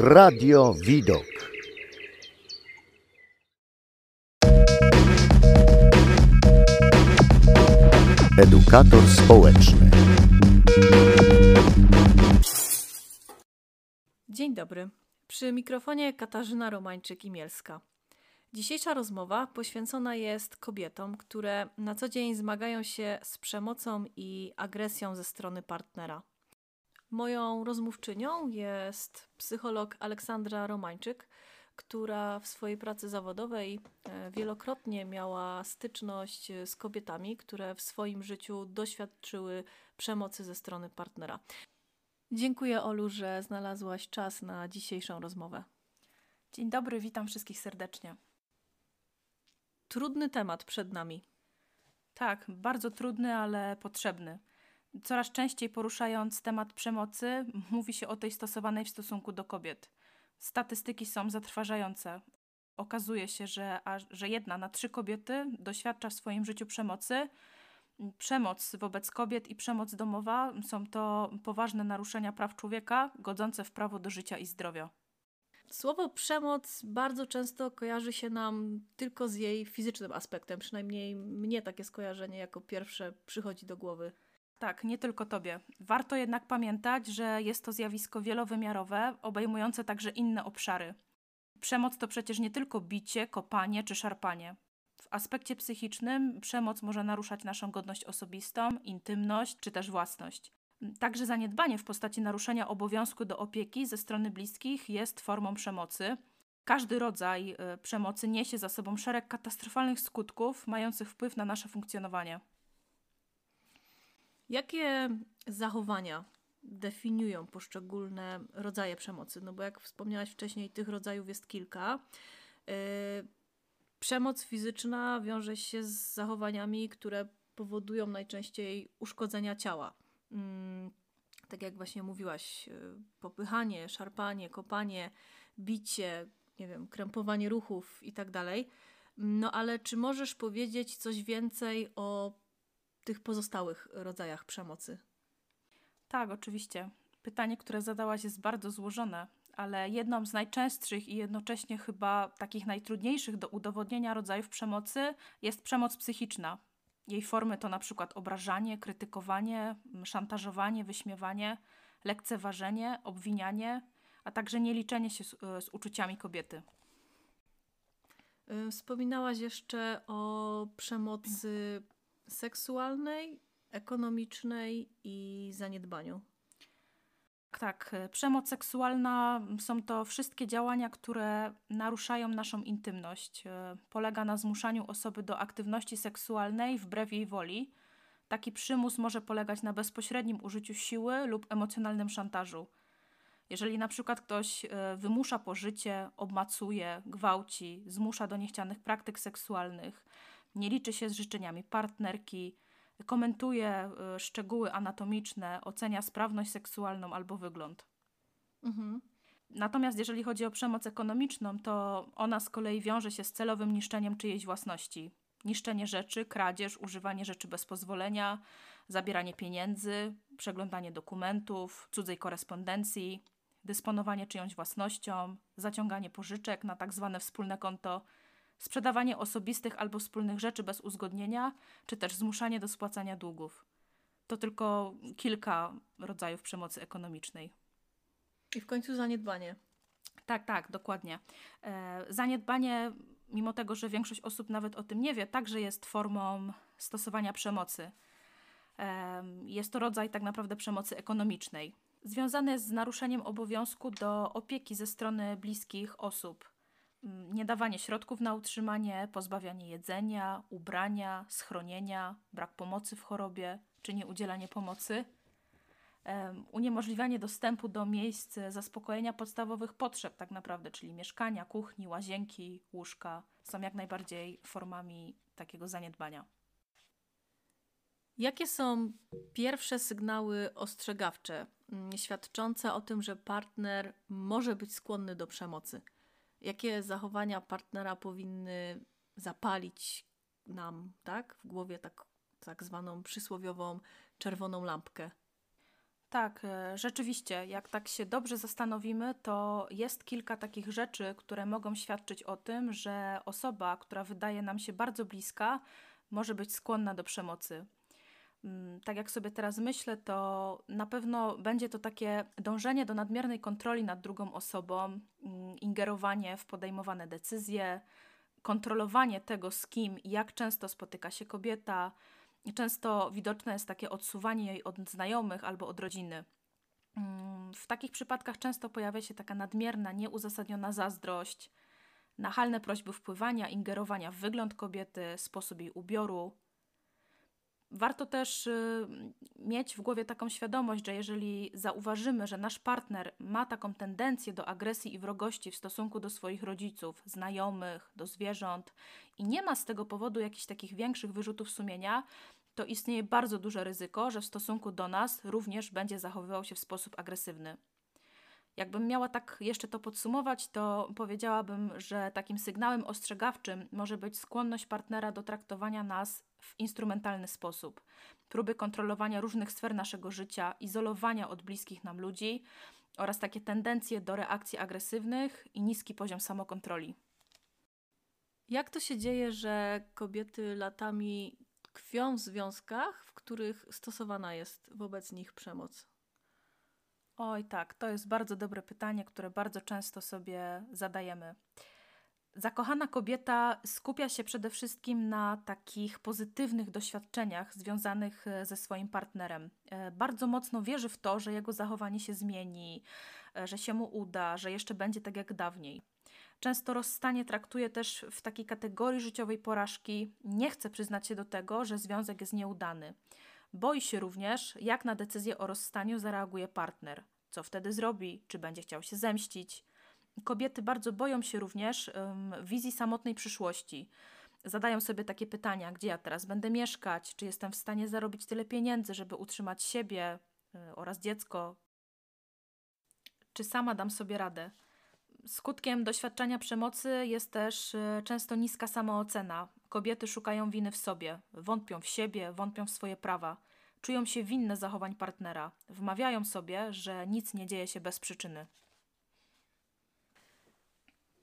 Radio Widok. Edukator społeczny. Dzień dobry. Przy mikrofonie Katarzyna Romańczyk-Imielska. Dzisiejsza rozmowa poświęcona jest kobietom, które na co dzień zmagają się z przemocą i agresją ze strony partnera. Moją rozmówczynią jest psycholog Aleksandra Romańczyk, która w swojej pracy zawodowej e, wielokrotnie miała styczność z kobietami, które w swoim życiu doświadczyły przemocy ze strony partnera. Dziękuję Olu, że znalazłaś czas na dzisiejszą rozmowę. Dzień dobry, witam wszystkich serdecznie. Trudny temat przed nami. Tak, bardzo trudny, ale potrzebny. Coraz częściej poruszając temat przemocy, mówi się o tej stosowanej w stosunku do kobiet. Statystyki są zatrważające. Okazuje się, że, że jedna na trzy kobiety doświadcza w swoim życiu przemocy. Przemoc wobec kobiet i przemoc domowa są to poważne naruszenia praw człowieka, godzące w prawo do życia i zdrowia. Słowo przemoc bardzo często kojarzy się nam tylko z jej fizycznym aspektem, przynajmniej mnie takie skojarzenie jako pierwsze przychodzi do głowy. Tak, nie tylko tobie. Warto jednak pamiętać, że jest to zjawisko wielowymiarowe, obejmujące także inne obszary. Przemoc to przecież nie tylko bicie, kopanie czy szarpanie. W aspekcie psychicznym przemoc może naruszać naszą godność osobistą, intymność czy też własność. Także zaniedbanie w postaci naruszenia obowiązku do opieki ze strony bliskich jest formą przemocy. Każdy rodzaj y, przemocy niesie za sobą szereg katastrofalnych skutków mających wpływ na nasze funkcjonowanie. Jakie zachowania definiują poszczególne rodzaje przemocy? No bo jak wspomniałaś wcześniej, tych rodzajów jest kilka. Yy, przemoc fizyczna wiąże się z zachowaniami, które powodują najczęściej uszkodzenia ciała. Yy, tak jak właśnie mówiłaś, yy, popychanie, szarpanie, kopanie, bicie, nie wiem, krępowanie ruchów i tak dalej. No ale czy możesz powiedzieć coś więcej o tych pozostałych rodzajach przemocy? Tak, oczywiście. Pytanie, które zadałaś, jest bardzo złożone, ale jedną z najczęstszych i jednocześnie chyba takich najtrudniejszych do udowodnienia rodzajów przemocy jest przemoc psychiczna. Jej formy to na przykład obrażanie, krytykowanie, szantażowanie, wyśmiewanie, lekceważenie, obwinianie, a także nieliczenie się z, z uczuciami kobiety. Y, wspominałaś jeszcze o przemocy seksualnej, ekonomicznej i zaniedbaniu. Tak, e, przemoc seksualna są to wszystkie działania, które naruszają naszą intymność. E, polega na zmuszaniu osoby do aktywności seksualnej wbrew jej woli. Taki przymus może polegać na bezpośrednim użyciu siły lub emocjonalnym szantażu. Jeżeli na przykład ktoś e, wymusza pożycie, obmacuje, gwałci, zmusza do niechcianych praktyk seksualnych, nie liczy się z życzeniami partnerki, komentuje y, szczegóły anatomiczne, ocenia sprawność seksualną albo wygląd. Mhm. Natomiast jeżeli chodzi o przemoc ekonomiczną, to ona z kolei wiąże się z celowym niszczeniem czyjejś własności. Niszczenie rzeczy, kradzież, używanie rzeczy bez pozwolenia, zabieranie pieniędzy, przeglądanie dokumentów, cudzej korespondencji, dysponowanie czyjąś własnością, zaciąganie pożyczek na tak zwane wspólne konto sprzedawanie osobistych albo wspólnych rzeczy bez uzgodnienia, czy też zmuszanie do spłacania długów. To tylko kilka rodzajów przemocy ekonomicznej. I w końcu zaniedbanie. Tak, tak, dokładnie. E, zaniedbanie, mimo tego, że większość osób nawet o tym nie wie, także jest formą stosowania przemocy. E, jest to rodzaj tak naprawdę przemocy ekonomicznej. Związany z naruszeniem obowiązku do opieki ze strony bliskich osób niedawanie środków na utrzymanie, pozbawianie jedzenia, ubrania, schronienia, brak pomocy w chorobie czy nieudzielanie pomocy, uniemożliwianie dostępu do miejsc zaspokojenia podstawowych potrzeb, tak naprawdę, czyli mieszkania, kuchni, łazienki, łóżka, są jak najbardziej formami takiego zaniedbania. Jakie są pierwsze sygnały ostrzegawcze, mm, świadczące o tym, że partner może być skłonny do przemocy? Jakie zachowania partnera powinny zapalić nam, tak, w głowie tak, tak zwaną przysłowiową czerwoną lampkę. Tak, e, rzeczywiście, jak tak się dobrze zastanowimy, to jest kilka takich rzeczy, które mogą świadczyć o tym, że osoba, która wydaje nam się bardzo bliska, może być skłonna do przemocy. Mm, tak jak sobie teraz myślę, to na pewno będzie to takie dążenie do nadmiernej kontroli nad drugą osobą, mm, ingerowanie w podejmowane decyzje, kontrolowanie tego, z kim i jak często spotyka się kobieta. Często widoczne jest takie odsuwanie jej od znajomych albo od rodziny. Mm, w takich przypadkach często pojawia się taka nadmierna, nieuzasadniona zazdrość, nachalne prośby wpływania, ingerowania w wygląd kobiety, sposób jej ubioru, Warto też y, mieć w głowie taką świadomość, że jeżeli zauważymy, że nasz partner ma taką tendencję do agresji i wrogości w stosunku do swoich rodziców, znajomych, do zwierząt i nie ma z tego powodu jakichś takich większych wyrzutów sumienia, to istnieje bardzo duże ryzyko, że w stosunku do nas również będzie zachowywał się w sposób agresywny. Jakbym miała tak jeszcze to podsumować, to powiedziałabym, że takim sygnałem ostrzegawczym może być skłonność partnera do traktowania nas w instrumentalny sposób. Próby kontrolowania różnych sfer naszego życia, izolowania od bliskich nam ludzi oraz takie tendencje do reakcji agresywnych i niski poziom samokontroli. Jak to się dzieje, że kobiety latami tkwią w związkach, w których stosowana jest wobec nich przemoc? Oj, tak, to jest bardzo dobre pytanie, które bardzo często sobie zadajemy. Zakochana kobieta skupia się przede wszystkim na takich pozytywnych doświadczeniach związanych e, ze swoim partnerem. E, bardzo mocno wierzy w to, że jego zachowanie się zmieni, e, że się mu uda, że jeszcze będzie tak jak dawniej. Często rozstanie traktuje też w takiej kategorii życiowej porażki, nie chce przyznać się do tego, że związek jest nieudany. Boi się również, jak na decyzję o rozstaniu zareaguje partner, co wtedy zrobi, czy będzie chciał się zemścić. Kobiety bardzo boją się również um, wizji samotnej przyszłości. Zadają sobie takie pytania: gdzie ja teraz będę mieszkać? Czy jestem w stanie zarobić tyle pieniędzy, żeby utrzymać siebie y, oraz dziecko? Czy sama dam sobie radę? Skutkiem doświadczenia przemocy jest też y, często niska samoocena. Kobiety szukają winy w sobie, wątpią w siebie, wątpią w swoje prawa, czują się winne zachowań partnera, wmawiają sobie, że nic nie dzieje się bez przyczyny.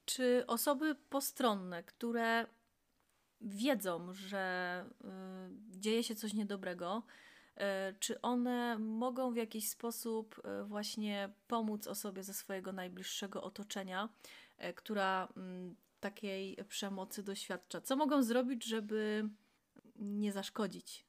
Czy osoby postronne, które wiedzą, że y, dzieje się coś niedobrego, y, czy one mogą w jakiś sposób y, właśnie pomóc osobie ze swojego najbliższego otoczenia, y, która mm, takiej przemocy doświadcza? Co mogą zrobić, żeby nie zaszkodzić?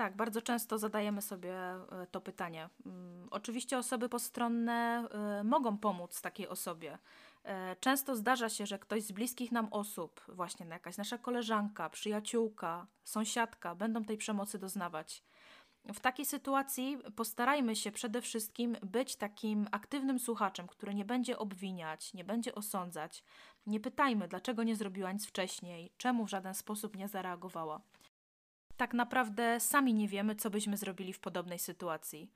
Tak, bardzo często zadajemy sobie e, to pytanie. Mm, oczywiście osoby postronne e, mogą pomóc takiej osobie. E, często zdarza się, że ktoś z bliskich nam osób, właśnie jakaś nasza koleżanka, przyjaciółka, sąsiadka, będą tej przemocy doznawać. W takiej sytuacji postarajmy się przede wszystkim być takim aktywnym słuchaczem, który nie będzie obwiniać, nie będzie osądzać. Nie pytajmy, dlaczego nie zrobiła nic wcześniej, czemu w żaden sposób nie zareagowała tak naprawdę sami nie wiemy, co byśmy zrobili w podobnej sytuacji.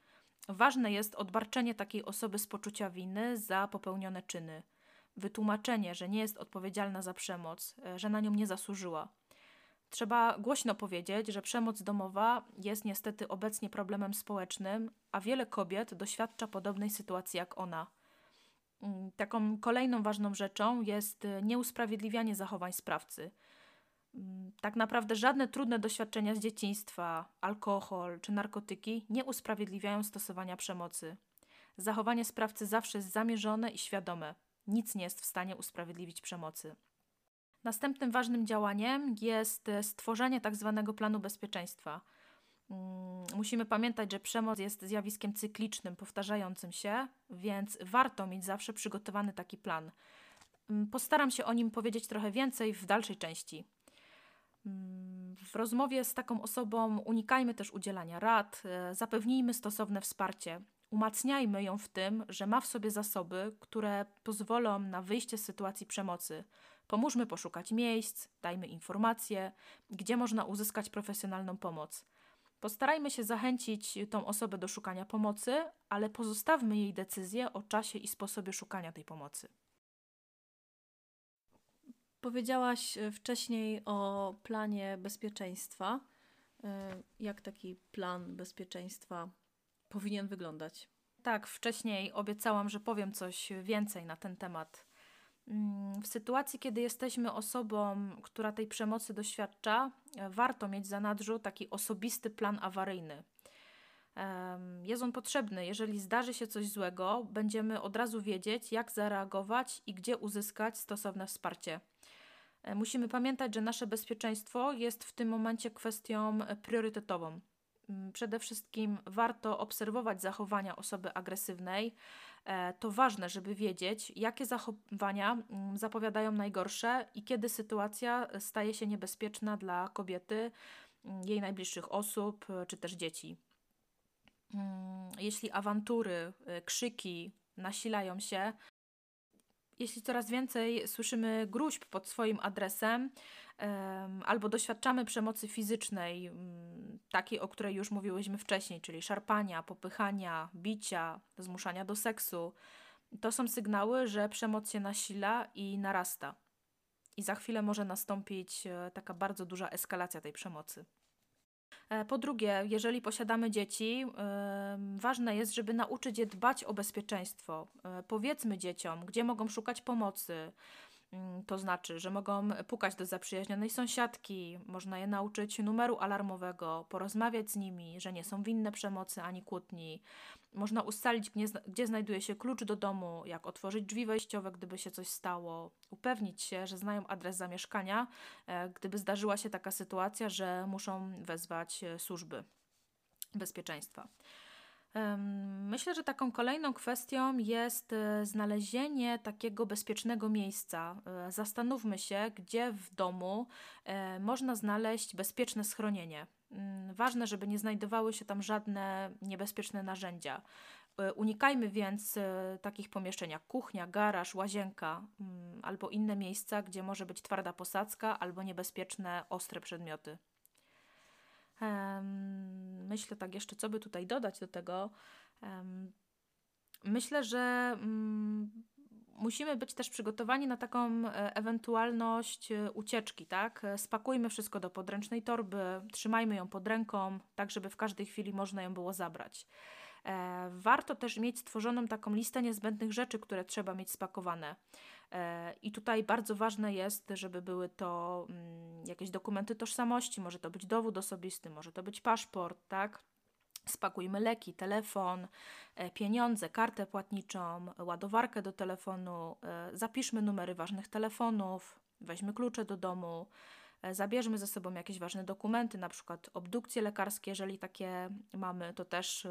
Ważne jest odbarczenie takiej osoby z poczucia winy za popełnione czyny, wytłumaczenie, że nie jest odpowiedzialna za przemoc, e, że na nią nie zasłużyła. Trzeba głośno powiedzieć, że przemoc domowa jest niestety obecnie problemem społecznym, a wiele kobiet doświadcza podobnej sytuacji jak ona. Mm, taką kolejną ważną rzeczą jest e, nieusprawiedliwianie zachowań sprawcy – tak naprawdę żadne trudne doświadczenia z dzieciństwa, alkohol czy narkotyki nie usprawiedliwiają stosowania przemocy. Zachowanie sprawcy zawsze jest zamierzone i świadome. Nic nie jest w stanie usprawiedliwić przemocy. Następnym ważnym działaniem jest stworzenie tak zwanego planu bezpieczeństwa. Mm, musimy pamiętać, że przemoc jest zjawiskiem cyklicznym, powtarzającym się, więc warto mieć zawsze przygotowany taki plan. Mm, postaram się o nim powiedzieć trochę więcej w dalszej części. W rozmowie z taką osobą unikajmy też udzielania rad, e, zapewnijmy stosowne wsparcie. Umacniajmy ją w tym, że ma w sobie zasoby, które pozwolą na wyjście z sytuacji przemocy. Pomóżmy poszukać miejsc, dajmy informacje, gdzie można uzyskać profesjonalną pomoc. Postarajmy się zachęcić tą osobę do szukania pomocy, ale pozostawmy jej decyzję o czasie i sposobie szukania tej pomocy. Powiedziałaś e, wcześniej o planie bezpieczeństwa. E, jak taki plan bezpieczeństwa powinien wyglądać? Tak, wcześniej obiecałam, że powiem coś więcej na ten temat. Mm, w sytuacji, kiedy jesteśmy osobą, która tej przemocy doświadcza, warto mieć za nadrzu taki osobisty plan awaryjny. Jest on potrzebny. Jeżeli zdarzy się coś złego, będziemy od razu wiedzieć, jak zareagować i gdzie uzyskać stosowne wsparcie. E, musimy pamiętać, że nasze bezpieczeństwo jest w tym momencie kwestią priorytetową. Mm, przede wszystkim warto obserwować zachowania osoby agresywnej. E, to ważne, żeby wiedzieć, jakie zachowania mm, zapowiadają najgorsze i kiedy sytuacja staje się niebezpieczna dla kobiety, mm, jej najbliższych osób czy też dzieci. Jeśli awantury, krzyki nasilają się, jeśli coraz więcej słyszymy gruźb pod swoim adresem, albo doświadczamy przemocy fizycznej, mm, takiej, o której już mówiłyśmy wcześniej, czyli szarpania, popychania, bicia, zmuszania do seksu, to są sygnały, że przemoc się nasila i narasta. I za chwilę może nastąpić e, taka bardzo duża eskalacja tej przemocy. E, po drugie, jeżeli posiadamy dzieci, ważne jest, żeby nauczyć je dbać o bezpieczeństwo. E, powiedzmy dzieciom, gdzie mogą szukać pomocy. Mm, to znaczy, że mogą pukać do zaprzyjaźnionej sąsiadki, można je nauczyć numeru alarmowego, porozmawiać z nimi, że nie są winne przemocy ani kłótni, można ustalić, gdzie, znajduje się klucz do domu, jak otworzyć drzwi wejściowe, gdyby się coś stało, upewnić się, że znają adres zamieszkania, e, gdyby zdarzyła się taka sytuacja, że muszą wezwać e, służby bezpieczeństwa. Myślę, że taką kolejną kwestią jest e, znalezienie takiego bezpiecznego miejsca. Zastanówmy się, gdzie w domu można znaleźć bezpieczne schronienie. Mm, ważne, żeby nie znajdowały się tam żadne niebezpieczne narzędzia. E, unikajmy więc e, takich pomieszczeń jak kuchnia, garaż, łazienka mm, albo inne miejsca, gdzie może być twarda posadzka albo niebezpieczne, ostre przedmioty. Myślę tak jeszcze, co by tutaj dodać do tego. Myślę, że mm, musimy być też przygotowani na taką e, ewentualność e, ucieczki, tak? E, spakujmy wszystko do podręcznej torby, trzymajmy ją pod ręką, tak żeby w każdej chwili można ją było zabrać. Warto też mieć stworzoną taką listę niezbędnych rzeczy, które trzeba mieć spakowane. I tutaj bardzo ważne jest, żeby były to mm, jakieś dokumenty tożsamości, może to być dowód osobisty, może to być paszport, tak? Spakujmy leki, telefon, e, pieniądze, kartę płatniczą, ładowarkę do telefonu, e, zapiszmy numery ważnych telefonów, weźmy klucze do domu, e, zabierzmy ze sobą jakieś ważne dokumenty, na przykład obdukcje lekarskie, jeżeli takie mamy, to też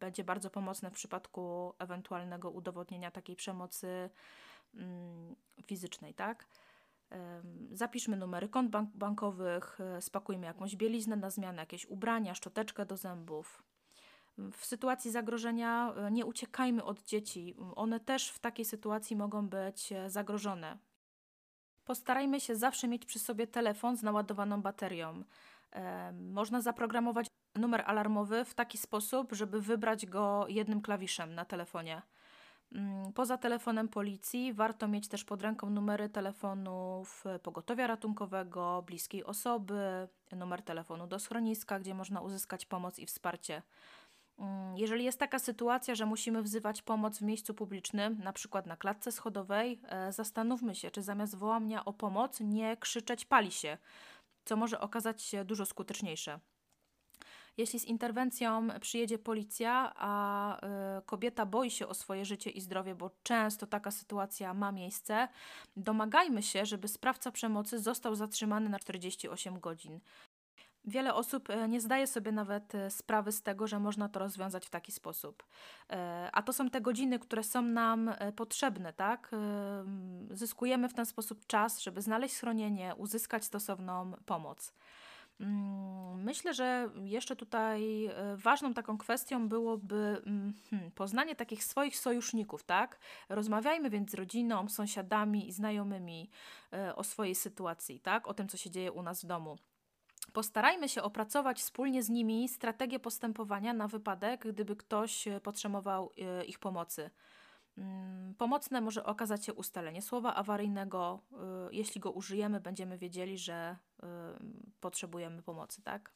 będzie bardzo pomocne w przypadku ewentualnego udowodnienia takiej przemocy fizycznej, tak? Zapiszmy numery kont bank bankowych, spakujmy jakąś bieliznę na zmianę, jakieś ubrania, szczoteczkę do zębów. W sytuacji zagrożenia e, nie uciekajmy od dzieci. One też w takiej sytuacji mogą być e, zagrożone. Postarajmy się zawsze mieć przy sobie telefon z naładowaną baterią. Można zaprogramować numer alarmowy w taki sposób, żeby wybrać go jednym klawiszem na telefonie. Mm, poza telefonem policji warto mieć też pod ręką numery telefonów pogotowia ratunkowego, bliskiej osoby, numer telefonu do schroniska, gdzie można uzyskać pomoc i wsparcie. Mm, jeżeli jest taka sytuacja, że musimy wzywać pomoc w miejscu publicznym, na przykład na klatce schodowej, e, zastanówmy się, czy zamiast wołania o pomoc nie krzyczeć pali się, co może okazać się dużo skuteczniejsze. Jeśli z interwencją przyjedzie policja, a y, kobieta boi się o swoje życie i zdrowie, bo często taka sytuacja ma miejsce, domagajmy się, żeby sprawca przemocy został zatrzymany na 48 godzin. Wiele osób e, nie zdaje sobie nawet e, sprawy z tego, że można to rozwiązać w taki sposób. E, a to są te godziny, które są nam potrzebne, tak? Zyskujemy w ten sposób czas, żeby znaleźć schronienie, uzyskać stosowną pomoc. Mm, myślę, że jeszcze tutaj ważną taką kwestią byłoby mm, hmm, poznanie takich swoich sojuszników, tak? Rozmawiajmy więc z rodziną, sąsiadami i znajomymi o swojej sytuacji, tak? O tym, co się dzieje u nas w domu. Postarajmy się opracować wspólnie z nimi strategię postępowania na wypadek, gdyby ktoś e, potrzebował e, ich pomocy. Mm, pomocne może okazać się ustalenie słowa awaryjnego. E, jeśli go użyjemy, będziemy wiedzieli, że potrzebujemy pomocy, tak?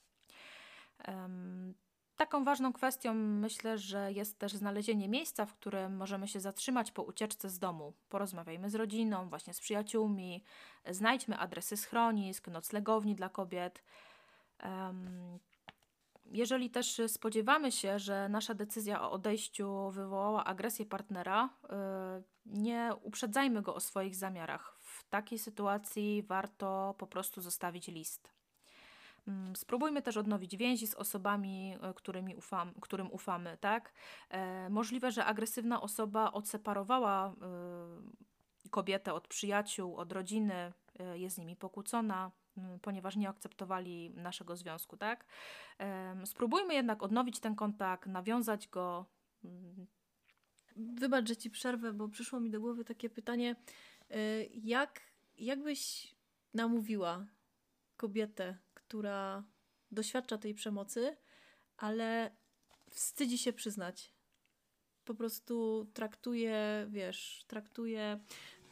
Taką ważną kwestią myślę, że jest też znalezienie miejsca, w którym możemy się zatrzymać po ucieczce z domu. Porozmawiajmy z rodziną, właśnie z przyjaciółmi, znajdźmy adresy schronisk, noclegowni dla kobiet. Jeżeli też spodziewamy się, że nasza decyzja o odejściu wywołała agresję partnera, y, nie uprzedzajmy go o swoich zamiarach. W takiej sytuacji warto po prostu zostawić list. Mm, spróbujmy też odnowić więzi z osobami, którymi ufam, którym ufamy. Tak? E, możliwe, że agresywna osoba odseparowała e, kobietę od przyjaciół, od rodziny, jest z nimi pokłócona, ponieważ nie akceptowali naszego związku. Tak? Spróbujmy jednak odnowić ten kontakt, nawiązać go. Mm. Wybacz, że ci przerwę, bo przyszło mi do głowy takie pytanie, jak, jak byś namówiła kobietę, która doświadcza tej przemocy, ale wstydzi się przyznać. Po prostu traktuje, wiesz, traktuje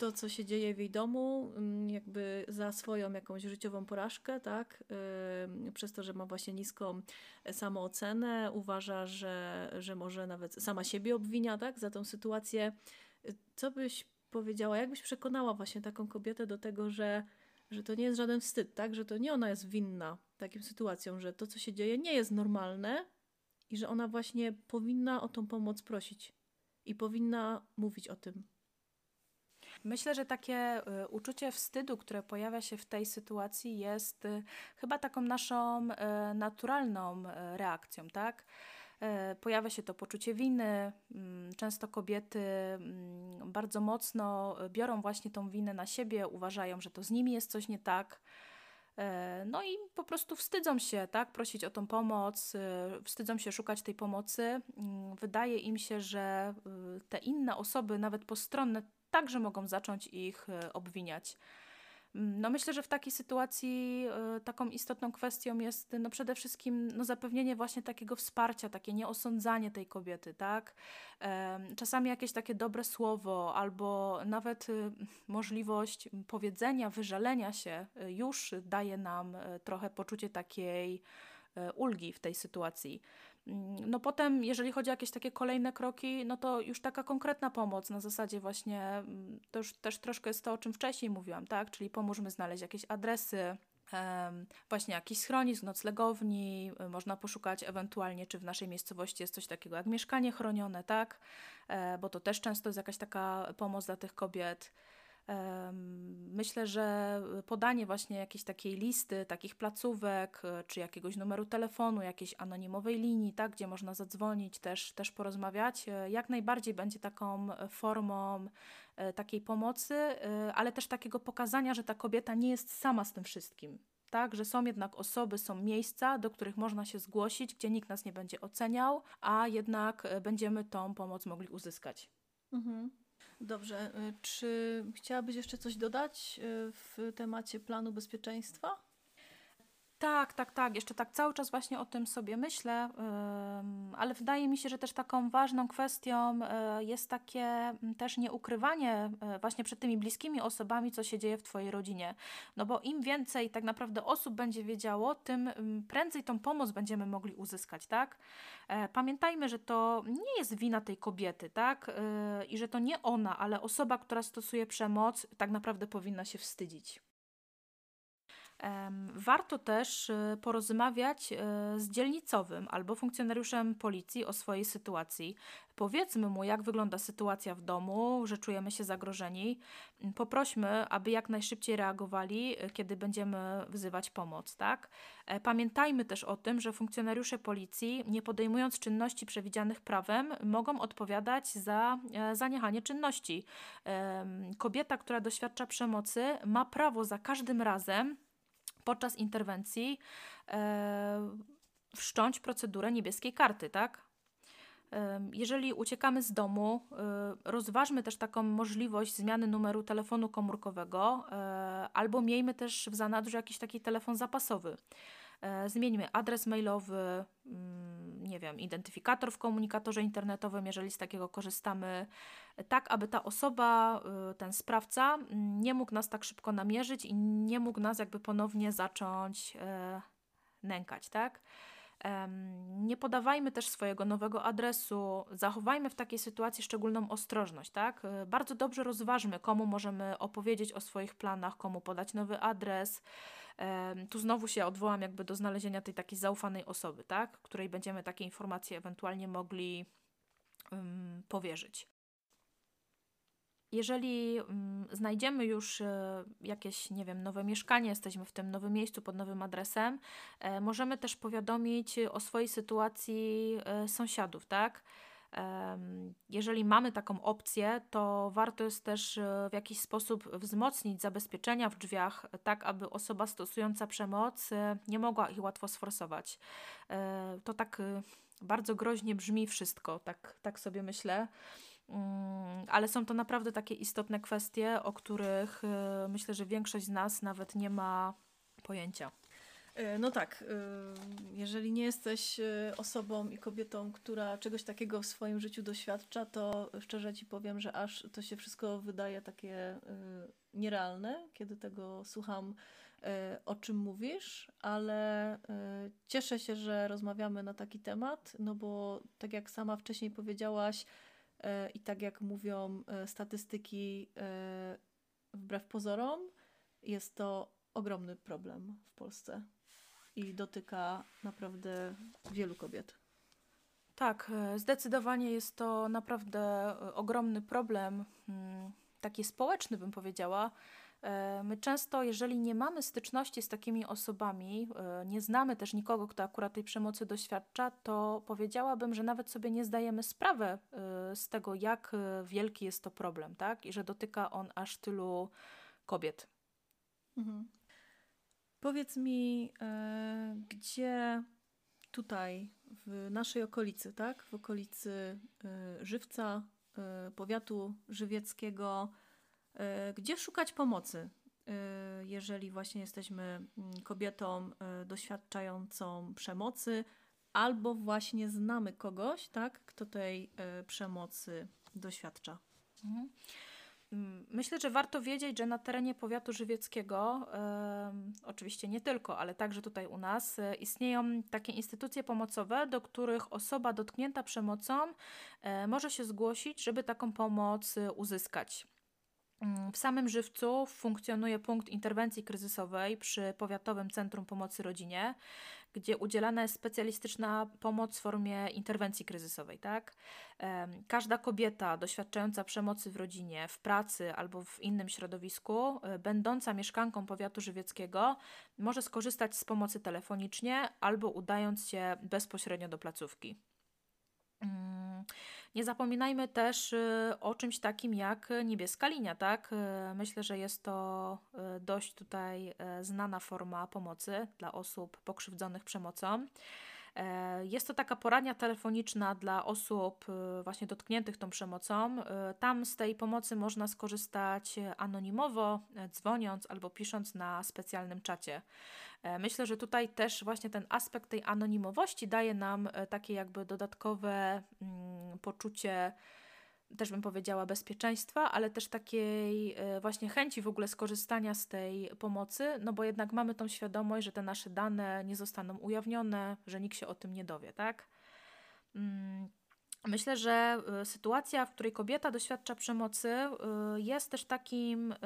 to, co się dzieje w jej domu, mm, jakby za swoją jakąś życiową porażkę, tak? Przez to, że ma właśnie niską samoocenę, uważa, że, że może nawet sama siebie obwinia, tak? Za tą sytuację. Co byś powiedziała, jakbyś przekonała właśnie taką kobietę do tego, że że to nie jest żaden wstyd, tak? Że to nie ona jest winna takim sytuacjom, że to, co się dzieje, nie jest normalne i że ona właśnie powinna o tą pomoc prosić i powinna mówić o tym. Myślę, że takie y, uczucie wstydu, które pojawia się w tej sytuacji, jest y, chyba taką naszą y, naturalną reakcją, tak? Pojawia się to poczucie winy. Mm, często kobiety mm, bardzo mocno biorą właśnie tą winę na siebie, uważają, że to z nimi jest coś nie tak. No i po prostu wstydzą się, tak, prosić o tą pomoc, wstydzą się szukać tej pomocy. Mm, wydaje im się, że te inne osoby, nawet postronne, także mogą zacząć ich obwiniać. No myślę, że w takiej sytuacji y, taką istotną kwestią jest no przede wszystkim no zapewnienie właśnie takiego wsparcia, takie nieosądzanie tej kobiety, tak? Czasami jakieś takie dobre słowo albo nawet y, możliwość powiedzenia, wyżalenia się y, już daje nam trochę poczucie takiej ulgi w tej sytuacji. Mm, no potem, jeżeli chodzi o jakieś takie kolejne kroki, no to już taka konkretna pomoc na zasadzie właśnie, mm, to już też troszkę jest to, o czym wcześniej mówiłam, tak? Czyli pomóżmy znaleźć jakieś adresy, właśnie jakiś schronisk, noclegowni, y, można poszukać ewentualnie, czy w naszej miejscowości jest coś takiego jak mieszkanie chronione, tak? E, bo to też często jest jakaś taka pomoc dla tych kobiet. Myślę, że podanie właśnie jakiejś takiej listy, takich placówek, e, czy jakiegoś numeru telefonu, jakiejś anonimowej linii, tak, gdzie można zadzwonić, też, też porozmawiać, e, jak najbardziej będzie taką formą e, takiej pomocy, ale też takiego pokazania, że ta kobieta nie jest sama z tym wszystkim. Tak, że są jednak osoby, są miejsca, do których można się zgłosić, gdzie nikt nas nie będzie oceniał, a jednak będziemy tą pomoc mogli uzyskać. Mhm. Dobrze. Y, czy chciałabyś jeszcze coś dodać y, w temacie planu bezpieczeństwa? Tak, tak, tak. Jeszcze tak cały czas właśnie o tym sobie myślę, ale wydaje mi się, że też taką ważną kwestią e, jest takie mm, też nieukrywanie e, właśnie przed tymi bliskimi osobami, co się dzieje w Twojej rodzinie. No bo im więcej tak naprawdę osób będzie wiedziało, tym prędzej tą pomoc będziemy mogli uzyskać, tak? E, pamiętajmy, że to nie jest wina tej kobiety, tak? I że to nie ona, ale osoba, która stosuje przemoc, tak naprawdę powinna się wstydzić. Warto też y, porozmawiać y, z dzielnicowym albo funkcjonariuszem policji o swojej sytuacji. Powiedzmy mu, jak wygląda sytuacja w domu, że czujemy się zagrożeni. Poprośmy, aby jak najszybciej reagowali, y, kiedy będziemy wzywać pomoc. Tak? E, pamiętajmy też o tym, że funkcjonariusze policji, nie podejmując czynności przewidzianych prawem, mogą odpowiadać za e, zaniechanie czynności. Kobieta, która doświadcza przemocy, ma prawo za każdym razem podczas interwencji e, wszcząć procedurę niebieskiej karty, tak? E, jeżeli uciekamy z domu, e, rozważmy też taką możliwość zmiany numeru telefonu komórkowego, albo miejmy też w zanadrzu jakiś taki telefon zapasowy. Zmieńmy adres mailowy, mm, nie wiem, identyfikator w komunikatorze internetowym, jeżeli z takiego korzystamy, tak aby ta osoba, y, ten sprawca nie mógł nas tak szybko namierzyć i nie mógł nas jakby ponownie zacząć e, nękać, tak? Nie podawajmy też swojego nowego adresu, zachowajmy w takiej sytuacji szczególną ostrożność, tak? E, bardzo dobrze rozważmy, komu możemy opowiedzieć o swoich planach, komu podać nowy adres. Tu znowu się odwołam jakby do znalezienia tej takiej zaufanej osoby, tak? Której będziemy takie informacje ewentualnie mogli um, powierzyć. Jeżeli um, znajdziemy już e, jakieś, nie wiem, nowe mieszkanie, jesteśmy w tym nowym miejscu pod nowym adresem, e, możemy też powiadomić o swojej sytuacji e, sąsiadów, tak? Jeżeli mamy taką opcję, to warto jest też e, w jakiś sposób wzmocnić zabezpieczenia w drzwiach, tak aby osoba stosująca przemoc e, nie mogła ich łatwo sforsować. E, to tak bardzo groźnie brzmi wszystko, tak, tak sobie myślę. Mm, ale są to naprawdę takie istotne kwestie, o których myślę, że większość z nas nawet nie ma pojęcia. E, no tak, e, jeżeli nie jesteś e, osobą i kobietą, która czegoś takiego w swoim życiu doświadcza, to szczerze ci powiem, że aż to się wszystko wydaje takie nierealne, kiedy tego słucham, o czym mówisz, ale cieszę się, że rozmawiamy na taki temat, no bo tak jak sama wcześniej powiedziałaś i tak jak mówią statystyki, wbrew pozorom, jest to ogromny problem w Polsce i dotyka naprawdę wielu kobiet. Tak, e, zdecydowanie jest to naprawdę e, ogromny problem, mm, taki społeczny bym powiedziała. E, my często, jeżeli nie mamy styczności z takimi osobami, nie znamy też nikogo, kto akurat tej przemocy doświadcza, to powiedziałabym, że nawet sobie nie zdajemy sprawy z tego, jak wielki jest to problem, tak? I że dotyka on aż tylu kobiet. Mhm. Powiedz mi, e, gdzie tutaj w naszej okolicy, tak? W okolicy e, Żywca, e, powiatu żywieckiego, gdzie szukać pomocy, jeżeli właśnie jesteśmy mm, kobietą doświadczającą przemocy, albo właśnie znamy kogoś, tak, kto tej przemocy doświadcza. Mhm. Mm, myślę, że warto wiedzieć, że na terenie powiatu żywieckiego, oczywiście nie tylko, ale także tutaj u nas, e, istnieją takie instytucje pomocowe, do których osoba dotknięta przemocą e, może się zgłosić, żeby taką pomoc e, uzyskać. Mm, w samym Żywcu funkcjonuje punkt interwencji kryzysowej przy Powiatowym Centrum Pomocy Rodzinie gdzie udzielana jest specjalistyczna pomoc w formie interwencji kryzysowej. Tak? Każda kobieta doświadczająca przemocy w rodzinie, w pracy albo w innym środowisku, e, będąca mieszkanką powiatu żywieckiego, może skorzystać z pomocy telefonicznie albo udając się bezpośrednio do placówki. Nie zapominajmy też y, o czymś takim jak niebieska linia, tak? Y, myślę, że jest to y, dość tutaj znana forma pomocy dla osób pokrzywdzonych przemocą. E, jest to taka poradnia telefoniczna dla osób właśnie dotkniętych tą przemocą. Tam z tej pomocy można skorzystać anonimowo, dzwoniąc albo pisząc na specjalnym czacie. E, myślę, że tutaj też właśnie ten aspekt tej anonimowości daje nam e, takie jakby dodatkowe mm, poczucie też bym powiedziała bezpieczeństwa, ale też takiej e, właśnie chęci w ogóle skorzystania z tej pomocy, no bo jednak mamy tą świadomość, że te nasze dane nie zostaną ujawnione, że nikt się o tym nie dowie, tak? Mm, Myślę, że y, sytuacja, w której kobieta doświadcza przemocy, y, jest też takim y,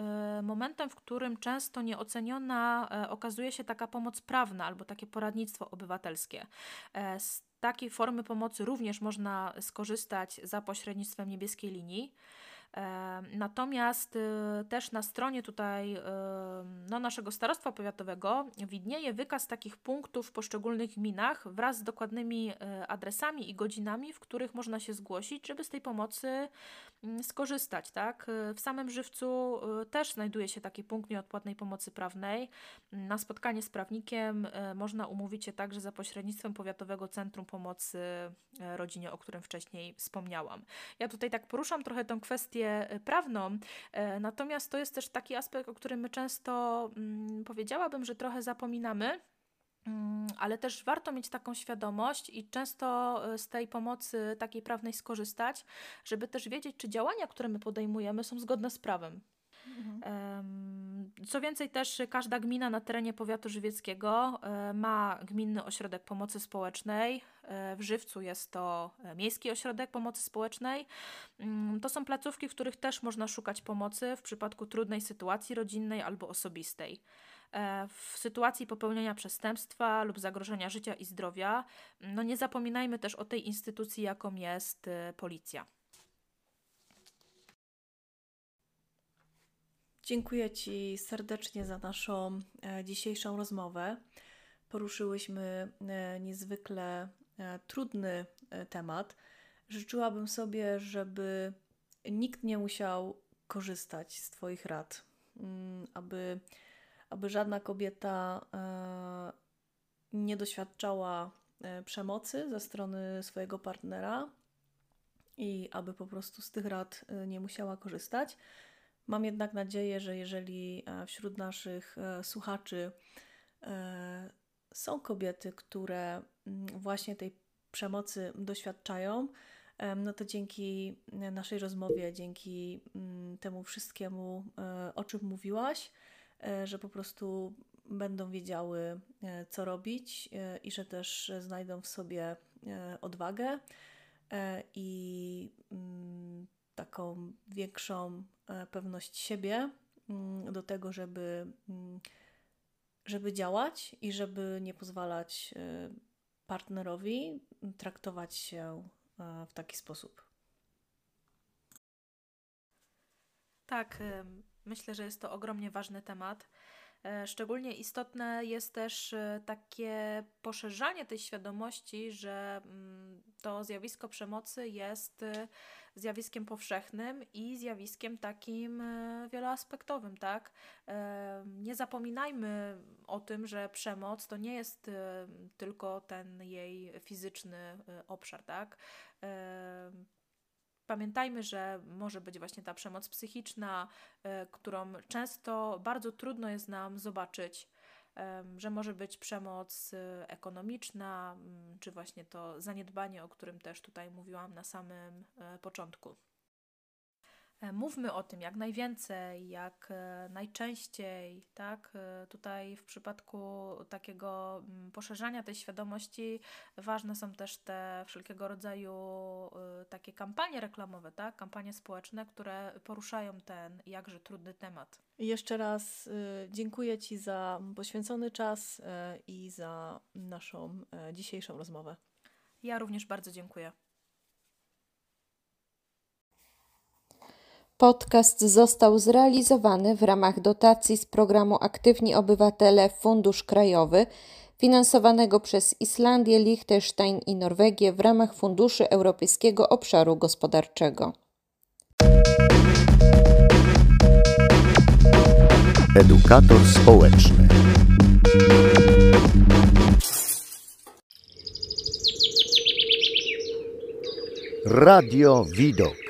momentem, w którym często nieoceniona e, okazuje się taka pomoc prawna albo takie poradnictwo obywatelskie. E, z takiej formy pomocy również można skorzystać za pośrednictwem niebieskiej linii. Natomiast y, też na stronie tutaj y, no, naszego starostwa powiatowego widnieje wykaz takich punktów w poszczególnych gminach wraz z dokładnymi y, adresami i godzinami, w których można się zgłosić, żeby z tej pomocy mm, skorzystać. Tak? W samym Żywcu też znajduje się taki punkt nieodpłatnej pomocy prawnej. Na spotkanie z prawnikiem można umówić się także za pośrednictwem Powiatowego Centrum Pomocy Rodzinie, o którym wcześniej wspomniałam. Ja tutaj tak poruszam trochę tę kwestię E, prawną. E, natomiast to jest też taki aspekt, o którym my często mm, powiedziałabym, że trochę zapominamy. Mm, ale też warto mieć taką świadomość i często e, z tej pomocy takiej prawnej skorzystać, żeby też wiedzieć, czy działania, które my podejmujemy, są zgodne z prawem. Co więcej, też każda gmina na terenie powiatu żywieckiego e, ma gminny ośrodek pomocy społecznej. E, w Żywcu jest to e, Miejski Ośrodek Pomocy Społecznej. Mm, to są placówki, w których też można szukać pomocy w przypadku trudnej sytuacji rodzinnej albo osobistej. W sytuacji popełnienia przestępstwa lub zagrożenia życia i zdrowia, no nie zapominajmy też o tej instytucji, jaką jest policja. Dziękuję Ci serdecznie za naszą e, dzisiejszą rozmowę. Poruszyłyśmy e, niezwykle e, trudny temat. Życzyłabym sobie, żeby nikt nie musiał korzystać z Twoich rad, mm, aby, aby żadna kobieta nie doświadczała przemocy ze strony swojego partnera i aby po prostu z tych rad nie musiała korzystać. Mam jednak nadzieję, że jeżeli e, wśród naszych e, słuchaczy e, są kobiety, które mm, właśnie tej przemocy doświadczają, no to dzięki naszej rozmowie, dzięki mm, temu wszystkiemu, o czym mówiłaś, że po prostu będą wiedziały, co robić i że też znajdą w sobie odwagę i mm, taką większą e, pewność siebie mm, do tego, żeby, mm, żeby działać i żeby nie pozwalać e, partnerowi traktować się e, w taki sposób. Tak, myślę, że jest to ogromnie ważny temat. Szczególnie istotne jest też takie poszerzanie tej świadomości, że mm, to zjawisko przemocy jest zjawiskiem powszechnym i zjawiskiem takim e, wieloaspektowym, tak? E, nie zapominajmy o tym, że przemoc to nie jest e, tylko ten jej fizyczny obszar, tak? Pamiętajmy, że może być właśnie ta przemoc psychiczna, którą często bardzo trudno jest nam zobaczyć że może być przemoc y, ekonomiczna, czy właśnie to zaniedbanie, o którym też tutaj mówiłam na samym e, początku. E, mówmy o tym jak najwięcej, jak e, najczęściej, tak? E, tutaj w przypadku takiego mm, poszerzania tej świadomości ważne są też te wszelkiego rodzaju takie kampanie reklamowe, tak? Kampanie społeczne, które poruszają ten jakże trudny temat. Jeszcze raz dziękuję Ci za poświęcony czas i za naszą dzisiejszą rozmowę. Ja również bardzo dziękuję. Podcast został zrealizowany w ramach dotacji z programu Aktywni Obywatele Fundusz Krajowy, finansowanego przez Islandię, Liechtenstein i Norwegię w ramach Funduszy Europejskiego Obszaru Gospodarczego. Edukator społeczny. Radio Widok.